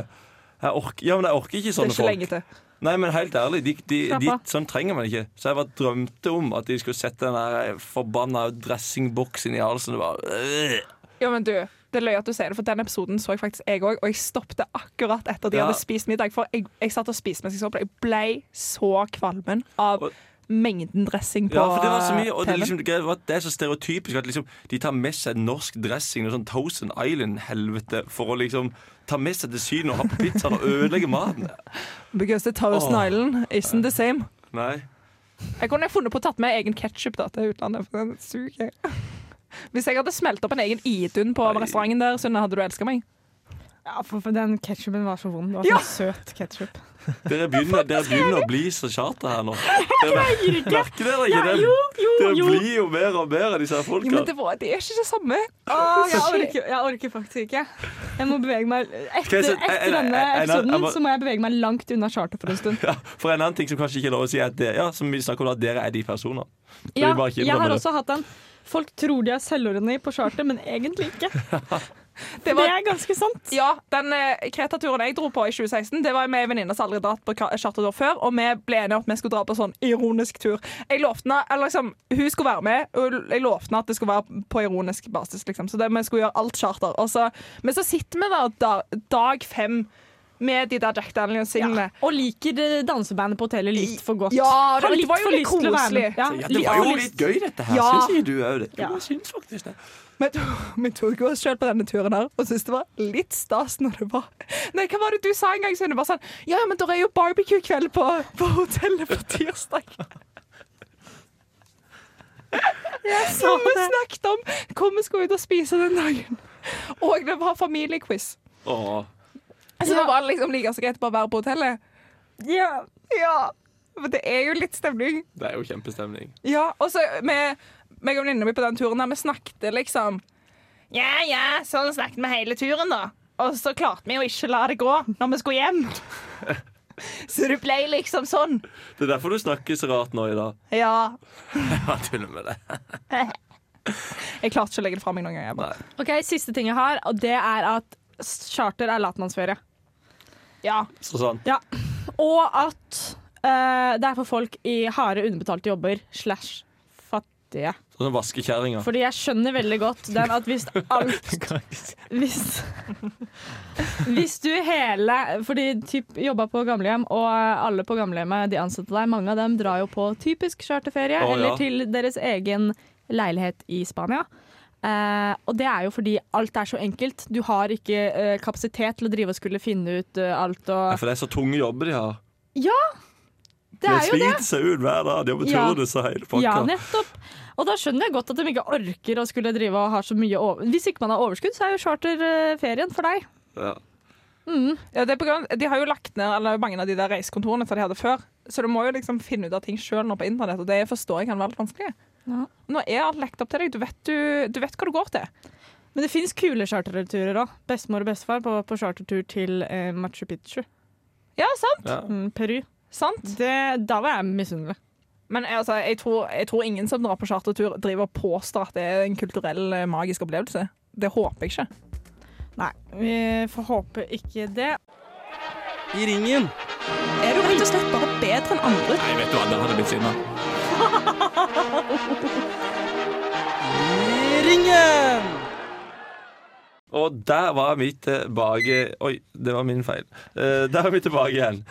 Speaker 2: Jeg orker, ja, men jeg orker ikke sånne folk.
Speaker 1: Det er ikke
Speaker 2: folk.
Speaker 1: lenge til.
Speaker 2: Nei, men helt ærlig, de, de, de, sånn trenger man ikke. Så jeg bare drømte om at de skulle sette den der forbanna dressingboksen i halsen. Bare, øh.
Speaker 1: Ja, men du, det er løy at du sier det, for den episoden så jeg faktisk jeg òg, og jeg stoppet akkurat etter de
Speaker 2: Ja.
Speaker 1: hadde spist middag. For jeg, jeg satt og spiste mens jeg så på det. Jeg ble så kvalmen av mengden dressing på
Speaker 2: Ja, for det var så mye, og det, liksom, det var- det er så stereotypisk at liksom, de tar med seg norsk dressing og sånn Thousand Island-helvete for å liksom ta med seg til Syden og ha på pizzaen og ødelegge maten.
Speaker 1: Because the Thousand
Speaker 2: oh.
Speaker 1: Island isn't the same.
Speaker 2: Nei.
Speaker 1: Jeg kunne funnet på å tatt med egen ketsjup til utlandet, for den suger. Hvis jeg hadde smelt opp en egen Idun på restauranten der, Sunne, hadde du elska meg?
Speaker 4: Ja, for, for den ketsjupen var så vond. Det var
Speaker 1: Ja.
Speaker 4: så søt ketsjup.
Speaker 2: Dere begynner, dere begynner å bli så charter her nå. Merker dere ikke det? dere blir jo mer og mer av disse her folka.
Speaker 1: men det, var, det er ikke det samme.
Speaker 4: Åh, jeg, orker, jeg orker faktisk ikke. Jeg må bevege meg Etter, etter denne episoden så må jeg bevege meg langt unna charter for en stund.
Speaker 2: Ja, for en annen ting som kanskje ikke er lov å si, er at det, ja, som vi snakker om, at dere er de personene.
Speaker 4: Ja, jeg har også hatt den. Folk tror de er selvordentlige på charter, men egentlig ikke.
Speaker 1: Det, var,
Speaker 4: Det er ganske sant.
Speaker 1: Ja, den eh, Kreta-turen jeg dro på i 2016, det var med en venninne som aldri dratt på chartertur før, og vi ble enige om at vi skulle dra på sånn ironisk tur. Jeg lovte henne, eller liksom, Hun skulle være med, og jeg lovte henne at det skulle være på ironisk basis. Liksom. Så det, vi skulle gjøre alt charter. Og så, men så sitter vi der da, dag fem med de der Jack Daniels-singlene.
Speaker 4: Og liker det dansebandet på hotellet litt for godt.
Speaker 1: Ja, det, det var jo litt koselig.
Speaker 4: Ja,
Speaker 2: Ja, det var jo litt gøy, dette her.
Speaker 1: Ja.
Speaker 2: Syns jeg du òg det?
Speaker 4: Ja.
Speaker 2: Jeg syns faktisk det.
Speaker 1: Vi tok- Vi tok oss selv på denne turen her og syntes det var litt stas når det var Nei, hva var det du sa en gang? Bare sånn Ja, men det er jo barbecue-kveld på, på hotellet på tirsdag. Som så vi snakket om hvor vi skulle ut og spise den dagen. Og det var familiequiz.
Speaker 2: Åh.
Speaker 1: Så det var liksom like så greit bare å være på hotellet.
Speaker 4: Ja.
Speaker 1: ja. Men det er jo litt stemning.
Speaker 2: Det er jo kjempestemning.
Speaker 1: Ja, og så med meg og venninna mi på den turen der, vi snakket liksom Ja, ja, sånn snakket vi hele turen, da. Og så klarte vi jo ikke la det gå når vi skulle hjem. Så det ble liksom sånn.
Speaker 2: Det er derfor du snakker så rart nå i dag.
Speaker 1: Ja.
Speaker 2: Jeg tuller med det.
Speaker 1: Jeg klarte ikke å legge det fra meg noen gang. Jeg bare.
Speaker 4: Ok, Siste ting jeg har, og det er at charter er latmannsferie.
Speaker 1: Ja.
Speaker 2: Så sånn.
Speaker 4: Ja. Og at uh, det er for folk i harde, underbetalte jobber slash fattige.
Speaker 2: Sånn vaskekjerringa.
Speaker 4: Fordi jeg skjønner veldig godt den at hvis alt Hvis, hvis du hele Fordi typ jobba på gamlehjem, og alle på gamlehjemmet de ansatte deg, mange av dem drar jo på typisk charterferie
Speaker 14: oh, ja.
Speaker 4: eller til deres egen leilighet i Spania. Uh, og det er jo fordi alt er så enkelt. Du har ikke uh, kapasitet til å drive og skulle finne ut uh, alt
Speaker 2: Ja, For det er så tunge jobber de har.
Speaker 4: Ja! Det er jo det.
Speaker 2: seg ut hver dag. De har
Speaker 4: Ja.
Speaker 2: turnus og hele pakka.
Speaker 4: Ja, nettopp. Og da skjønner jeg godt at de ikke orker å skulle drive og ha så mye over... Hvis ikke man har overskudd, så er jo charterferien for deg.
Speaker 2: Ja.
Speaker 4: Mm.
Speaker 1: Ja, det er på grunn, de har jo lagt ned eller, mange av de der reisekontorene som de hadde før. Så du må jo liksom finne ut av ting sjøl nå på internett, og det forstår jeg kan være litt vanskelig.
Speaker 4: Ja.
Speaker 1: Nå er alt lekt opp til deg. Du vet, du, du vet hva du går til.
Speaker 4: Men det fins kule charterturer òg. Bestemor og bestefar på, på chartertur til eh, Machu Picchu.
Speaker 1: Ja, sant.
Speaker 2: Ja.
Speaker 4: Mm, Peru.
Speaker 1: Sant.
Speaker 4: Det, da var jeg misunnelig.
Speaker 1: Men altså, jeg, tror, jeg tror ingen som drar på chartertur, driver og påstår at det er en kulturell, eh, magisk opplevelse. Det håper jeg ikke.
Speaker 4: Nei, vi får håpe ikke det.
Speaker 15: I ringen.
Speaker 1: Er du rett og slett bare bedre enn andre?
Speaker 2: Nei, vet du hva, der hadde jeg blitt sinna.
Speaker 15: I ringen.
Speaker 2: Og der var vi tilbake Oi, det var min feil. Uh, der er vi tilbake igjen.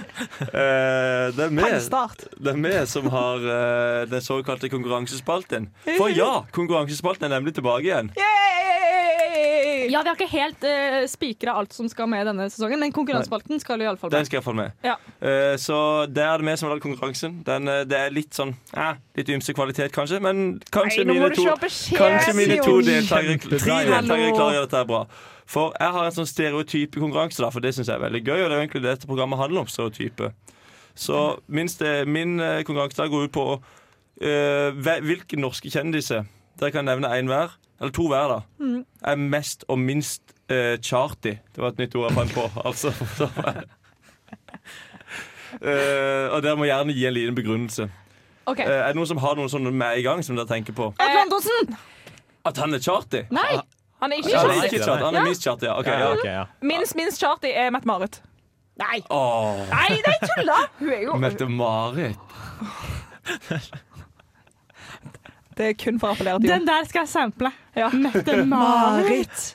Speaker 2: Uh, det, er vi, som har uh, den såkalte konkurransespalten. For ja, konkurransespalten er nemlig tilbake igjen.
Speaker 4: Ja, vi har ikke helt uh, spikra alt som skal med denne sesongen, men konkurransespalten skal jo iallfall
Speaker 2: Den
Speaker 4: med.
Speaker 2: skal iallfall med.
Speaker 1: Ja.
Speaker 2: Uh, så det er det vi som har lagd konkurransen. Den, uh, det er litt sånn uh, Litt ymse kvalitet, kanskje, men kanskje
Speaker 1: Nei,
Speaker 2: mine to, kanskje mine to deltakere Tre deltakere klarer dette bra. For jeg har en sånn stereotype konkurranse, da, for det syns jeg er veldig gøy. Og det er egentlig det dette programmet handler om. stereotype Så minst, det- min eh, konkurranse går ut på eh, hvilke norske kjendiser Dere kan nevne én hver, eller to hver, da.
Speaker 4: Mm.
Speaker 2: Er mest og minst uh, charty. Det var et nytt ord jeg fant på. Altså, så, Eh, og dere må gjerne gi en liten begrunnelse.
Speaker 1: Okay.
Speaker 2: Uh, er det noen som har noen sånne med i gang, som dere tenker på?
Speaker 4: Atle
Speaker 2: At han er charty?
Speaker 4: Nei!
Speaker 1: Han er ikke
Speaker 2: Ja, han er ikke charty. Han er minst charty, ja. Okay,
Speaker 13: Ja, Okay, ja.
Speaker 1: Minst, minst charty er Mette-Marit. Nei.
Speaker 2: Oh.
Speaker 1: Nei, nei, tulla! Hun er jo
Speaker 2: Mette-Marit.
Speaker 1: Det er kun for å appellere til
Speaker 4: Den der skal jeg sample.
Speaker 1: Ja.
Speaker 4: Mette-Marit.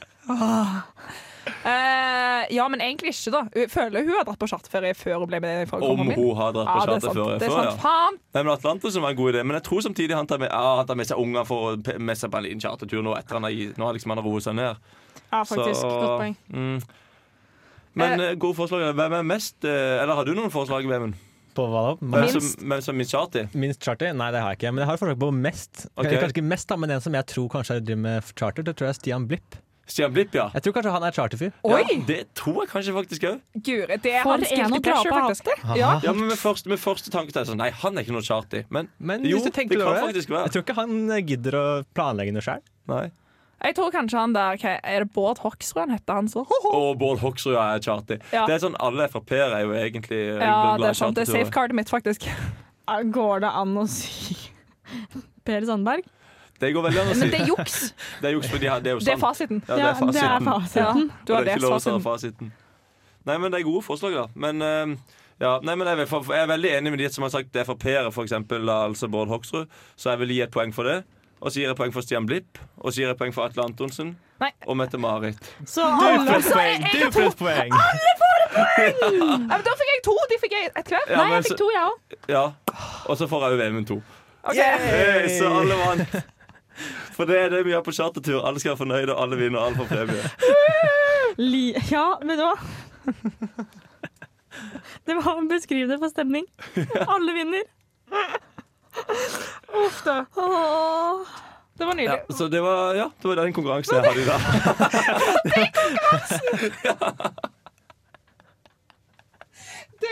Speaker 1: Uh, ja, men egentlig ikke, da. Jeg føler hun har dratt på charterferie før hun ble med fra
Speaker 2: Om hun har dratt på
Speaker 1: Ja, er
Speaker 2: før.
Speaker 1: Det sant. Faen!
Speaker 2: Nei, men Atlantis var en god idé, men jeg tror samtidig han tar med, ja, han tar med seg unger for å med seg på en liten chartertur nå etter han har, nå har liksom han har roet seg ned.
Speaker 4: Ja, faktisk.
Speaker 2: Så,
Speaker 4: Godt poeng.
Speaker 2: Mm. Men eh, gode forslag. Hvem er mest eh, Eller har du noen forslag, Vemund?
Speaker 13: På hva da?
Speaker 2: Hvem som, som er minst charty?
Speaker 13: Minst charter? Nei, det har jeg ikke. Men jeg har forsøk på mest.
Speaker 2: Okay.
Speaker 13: Kanskje ikke mest, da, men en som jeg tror kanskje driver med charter. Det tror jeg er Stian Blipp.
Speaker 2: Stian Blipp, ja.
Speaker 13: Jeg tror kanskje han er charterfyr.
Speaker 1: Oi!
Speaker 2: Ja, det tror jeg kanskje faktisk òg.
Speaker 1: Guri, det er
Speaker 4: For en å dra på.
Speaker 1: Ja.
Speaker 2: Ja, men med første, med første tanke til sånn Nei, han er ikke noe charty. Men,
Speaker 13: Men
Speaker 2: jo,
Speaker 13: hvis du
Speaker 2: det kan
Speaker 13: det,
Speaker 2: faktisk være.
Speaker 13: jeg tror ikke han gidder å planlegge noe sjøl.
Speaker 1: Jeg tror kanskje han der hva, Er det Bård Hoksrud han heter? Han så
Speaker 2: Og Bård Hoksrud ja, er charty.
Speaker 1: Ja.
Speaker 2: Det er sånn Alle Frp-er er jo egentlig
Speaker 1: Ja, det er sant. Det er safecardet mitt, faktisk.
Speaker 4: Går det an å si Per Sandberg?
Speaker 2: Det går veldig an å si.
Speaker 1: Men det er juks.
Speaker 2: Det er juks, for de har, det er jo
Speaker 1: Det er fasiten.
Speaker 2: Ja, det er fasiten.
Speaker 4: det er fasiten.
Speaker 1: Ja, du har
Speaker 2: det er
Speaker 1: lest fasiten.
Speaker 2: fasiten. Nei, men det er gode forslag, da. Men, uh, ja, nei, men jeg, er, jeg er veldig enig med de som har sagt Frp-ere, for eksempel, da, altså Bård Hoksrud. Så jeg vil gi et poeng for det. Og så gir jeg poeng for Stian Blipp. Og så gir jeg poeng for Atle Antonsen.
Speaker 1: Nei.
Speaker 2: Og Mette-Marit.
Speaker 4: Så
Speaker 13: Du
Speaker 4: alle
Speaker 13: får poeng! Du får poeng poeng!
Speaker 1: Ja, men da fikk jeg to. De fikk jeg et hver.
Speaker 2: Ja,
Speaker 4: Nei,
Speaker 2: men
Speaker 4: jeg
Speaker 2: så-
Speaker 4: fikk to, jeg òg.
Speaker 2: Ja. Og så får jeg jo Vemund to.
Speaker 1: Ok.
Speaker 2: Hey, så alle vant. For det er det vi gjør på chartertur. Alle skal være fornøyde, og alle vinner, og alle får premie.
Speaker 4: Li ja, du hva? Det var beskrivende for stemning. Alle vinner.
Speaker 1: Uff da. Det var
Speaker 2: Ja, så det var, ja, det var den konkurransen jeg hadde i dag.
Speaker 1: Det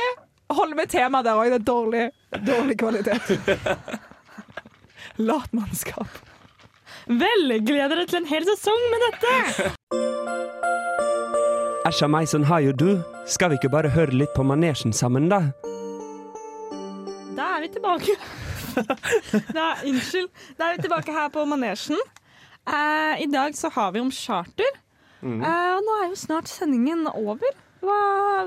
Speaker 1: Holder med temaet der òg. Det er dårlig, dårlig kvalitet. Latmannskap.
Speaker 4: Vel, gleder dere til en hel sesong med dette?
Speaker 11: Æsja meg, sånn har jo du. Skal vi ikke bare høre litt på manesjen sammen, da?
Speaker 4: Da er vi tilbake. Da, unnskyld. Da er vi tilbake her på manesjen. Eh, I dag så har vi om charter.
Speaker 2: Mm.
Speaker 4: Eh, og nå er jo snart sendingen over. Hva,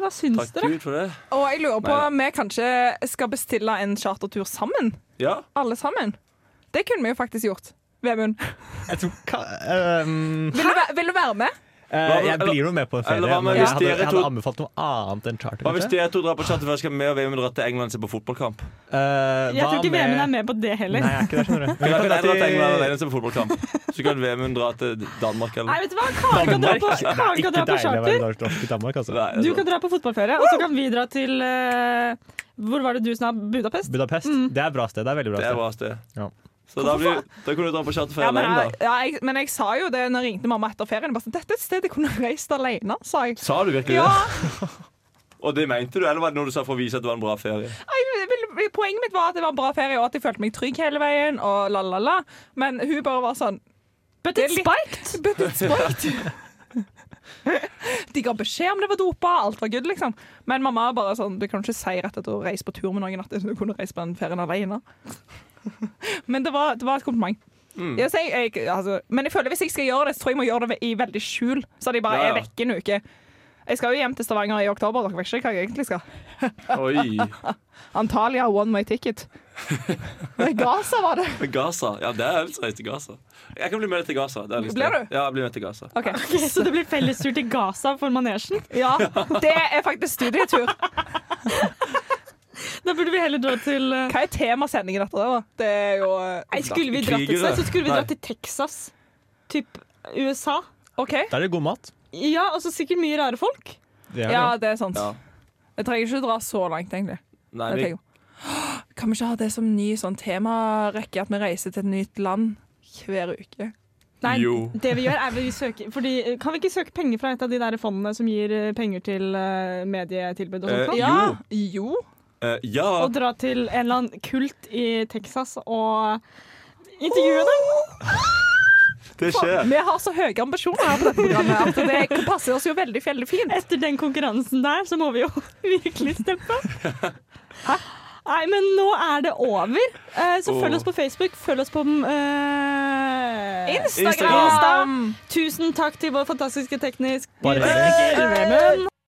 Speaker 4: hva syns
Speaker 2: Takk
Speaker 4: dere?
Speaker 2: Gud for det.
Speaker 1: Og jeg lurer på om vi kanskje skal bestille en chartertur sammen?
Speaker 2: Ja,
Speaker 1: Alle sammen? Det kunne vi jo faktisk gjort. Vemund,
Speaker 13: Jeg tror hva, um,
Speaker 1: vil, du vil du være med?
Speaker 13: Eh, Jeg blir jo med på en ferie,
Speaker 2: Eller
Speaker 13: men
Speaker 2: hvis
Speaker 13: jeg hadde, jeg hadde anbefalt noe annet enn charter.
Speaker 2: Hva hvis
Speaker 13: de
Speaker 2: dere to drar på charter først, skal vi og Vemund dra til England og se på fotballkamp?
Speaker 13: Eh,
Speaker 4: Jeg tror ikke Vemund er med på det heller.
Speaker 13: Nei, jeg er ikke der, skjønner du.
Speaker 2: Kan jeg dra til England alene og se på fotballkamp? Så kan Vemund dra til Danmark,
Speaker 4: Nei, vet du hva? Kari kan dra på,
Speaker 13: ikke
Speaker 4: kan dra på
Speaker 13: deilig å være
Speaker 4: charter.
Speaker 13: i Danmark, altså.
Speaker 2: Nei,
Speaker 4: Du
Speaker 2: altså.
Speaker 4: kan dra på fotballferie, og så kan vi dra til uh, Hvor var det du sa? Budapest?
Speaker 13: Budapest.
Speaker 4: Mm.
Speaker 13: Det er et bra sted. Det er veldig bra
Speaker 2: Det er
Speaker 13: sted.
Speaker 2: bra sted.
Speaker 13: Ja.
Speaker 2: Så da, blir, da kunne du dra på charterferie
Speaker 1: Ja, men,
Speaker 2: alene, da.
Speaker 1: ja, jeg, men jeg sa jo det når jeg ringte mamma etter ferien. Bare, sånn, Dette er et sted jeg kunne reist alene, sa jeg.
Speaker 2: Sa du virkelig
Speaker 1: Ja,
Speaker 2: det? Og det mente du, eller var det noe du sa for å vise at det var en bra ferie?
Speaker 1: jeg, Poenget mitt var at det var en bra ferie, og at jeg følte meg trygg hele veien. Og la, la, la. Men hun bare var sånn
Speaker 4: But
Speaker 1: Det
Speaker 4: it's spiked!
Speaker 1: But it's spiked. De ga beskjed om det var dopa, alt var good, liksom. Men mamma bare sånn Du kan ikke si rett etter å reise på tur med noen at du kunne reise på den ferien alene. Men det var, det var et kompliment.
Speaker 2: Mm.
Speaker 1: Jeg, jeg, altså, men jeg føler hvis jeg skal gjøre det, så tror jeg jeg må gjøre det i veldig skjul. Så de bare
Speaker 2: Ja, ja.
Speaker 1: er vekke en uke. Jeg skal jo hjem til Stavanger i oktober. Dere vet ikke hva jeg egentlig skal.
Speaker 2: Oi.
Speaker 1: Antalya one way ticket. Nei, Gaza var det.
Speaker 2: Gaza. Ja, det er helt til Gaza. Jeg kan bli med deg til Gaza.
Speaker 1: Blir du?
Speaker 2: Ja, jeg blir med til Gaza.
Speaker 1: Okay.
Speaker 4: Okay, så det blir fellestur til Gaza for manesjen?
Speaker 1: Ja, det er faktisk studietur.
Speaker 4: Da burde vi heller dra til uh...
Speaker 1: Hva er temasendingen etter det? da? Det er jo uh,
Speaker 4: Nei, Skulle vi dratt til, så skulle vi
Speaker 2: dra
Speaker 4: dratt til Texas. Typ USA.
Speaker 1: OK.
Speaker 13: Der er det god mat.
Speaker 4: Ja, og så sikkert mye rare folk.
Speaker 13: Det er
Speaker 1: Ja,
Speaker 13: det.
Speaker 1: det er sant.
Speaker 2: Ja.
Speaker 1: Jeg trenger ikke å dra så langt, egentlig.
Speaker 2: Nei, vi,
Speaker 1: Kan vi ikke ha det som ny sånn temarekke, at vi reiser til et nytt land hver uke?
Speaker 4: Nei,
Speaker 2: Jo.
Speaker 4: det vi gjør er vi søker fordi, Kan vi ikke søke penger fra et av de der fondene som gir eh, penger til eh, medietilbud og sånt?
Speaker 2: Eh,
Speaker 4: jo.
Speaker 1: Ja. Jo.
Speaker 2: Eh, ja.
Speaker 4: Og dra til en eller annen kult i Texas og intervjue dem?
Speaker 2: Det skjer.
Speaker 1: Vi har så høye ambisjoner her på dette programmet at det passer oss jo veldig, veldig fint.
Speaker 4: Etter den konkurransen der, så må vi jo virkelig steppe. Nei, men nå er det over. Eh, så følg oss på Facebook. Følg oss på uh,
Speaker 1: Instagram.
Speaker 4: Instagram. Tusen takk til vår fantastiske teknisk
Speaker 13: Bare.